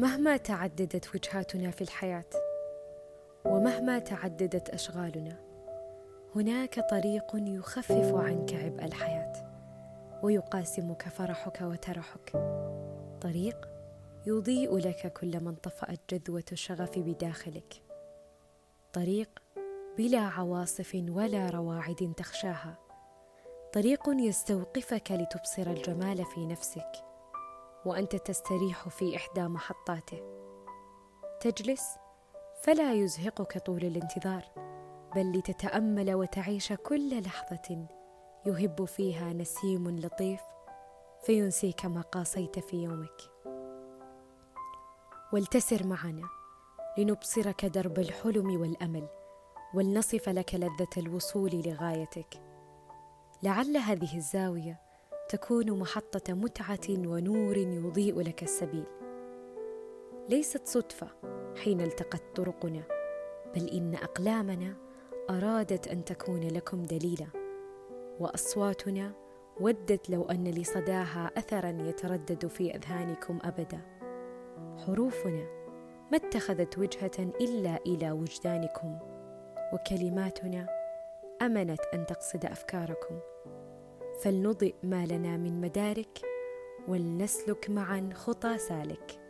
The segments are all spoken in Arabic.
مهما تعددت وجهاتنا في الحياة ومهما تعددت أشغالنا هناك طريق يخفف عنك عبء الحياة ويقاسمك فرحك وترحك. طريق يضيء لك كلما انطفأت جذوة الشغف بداخلك. طريق بلا عواصف ولا رواعد تخشاها. طريق يستوقفك لتبصر الجمال في نفسك. وأنت تستريح في إحدى محطاته. تجلس فلا يزهقك طول الانتظار بل لتتأمل وتعيش كل لحظة يهب فيها نسيم لطيف فينسيك ما قاصيت في يومك. ولتسر معنا لنبصرك درب الحلم والأمل ولنصف لك لذة الوصول لغايتك. لعل هذه الزاوية تكون محطة متعة ونور يضيء لك السبيل. ليست صدفة حين التقت طرقنا بل إن أقلامنا أرادت أن تكون لكم دليلا وأصواتنا ودت لو أن لصداها أثرا يتردد في أذهانكم أبدا. حروفنا ما اتخذت وجهة إلا إلى وجدانكم وكلماتنا أمنت أن تقصد أفكاركم. فلنضئ ما لنا من مدارك ولنسلك معا خطى سالك.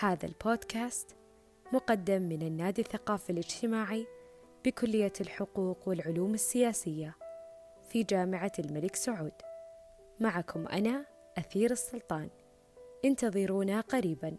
هذا البودكاست مقدم من النادي الثقافي الاجتماعي بكلية الحقوق والعلوم السياسية في جامعة الملك سعود. معكم أنا أثير السلطان. انتظرونا قريباً.